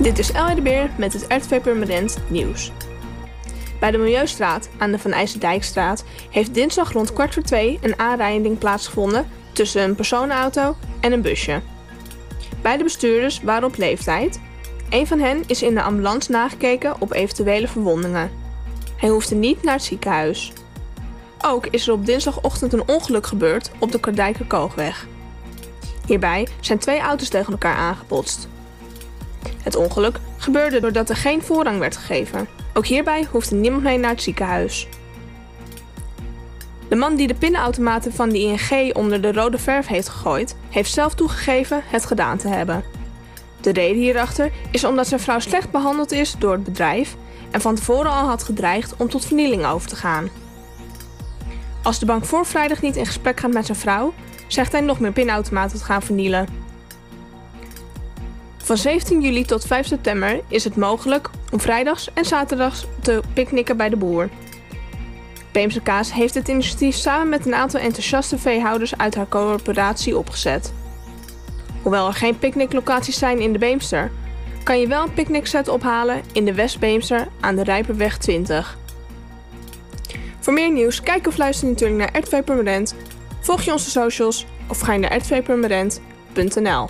Dit is Elje de Beer met het RTV Permanent nieuws. Bij de Milieustraat aan de Van IJsendijkstraat heeft dinsdag rond kwart voor twee een aanrijding plaatsgevonden tussen een personenauto en een busje. Beide bestuurders waren op leeftijd. Een van hen is in de ambulance nagekeken op eventuele verwondingen. Hij hoefde niet naar het ziekenhuis. Ook is er op dinsdagochtend een ongeluk gebeurd op de Kardijkerkoogweg. Hierbij zijn twee auto's tegen elkaar aangebotst. Het ongeluk gebeurde doordat er geen voorrang werd gegeven. Ook hierbij hoefde niemand mee naar het ziekenhuis. De man die de pinautomaten van de ING onder de rode verf heeft gegooid, heeft zelf toegegeven het gedaan te hebben. De reden hierachter is omdat zijn vrouw slecht behandeld is door het bedrijf en van tevoren al had gedreigd om tot vernieling over te gaan. Als de bank voor vrijdag niet in gesprek gaat met zijn vrouw, zegt hij nog meer pinautomaten te gaan vernielen. Van 17 juli tot 5 september is het mogelijk om vrijdags en zaterdags te picknicken bij de boer. Beemse Kaas heeft het initiatief samen met een aantal enthousiaste veehouders uit haar coöperatie opgezet. Hoewel er geen picknicklocaties zijn in de Beemster, kan je wel een picknickset ophalen in de West-Beemster aan de Rijperweg 20. Voor meer nieuws, kijk of luister natuurlijk naar RTV Permanent, volg je onze socials of ga je naar rtvpermanent.nl.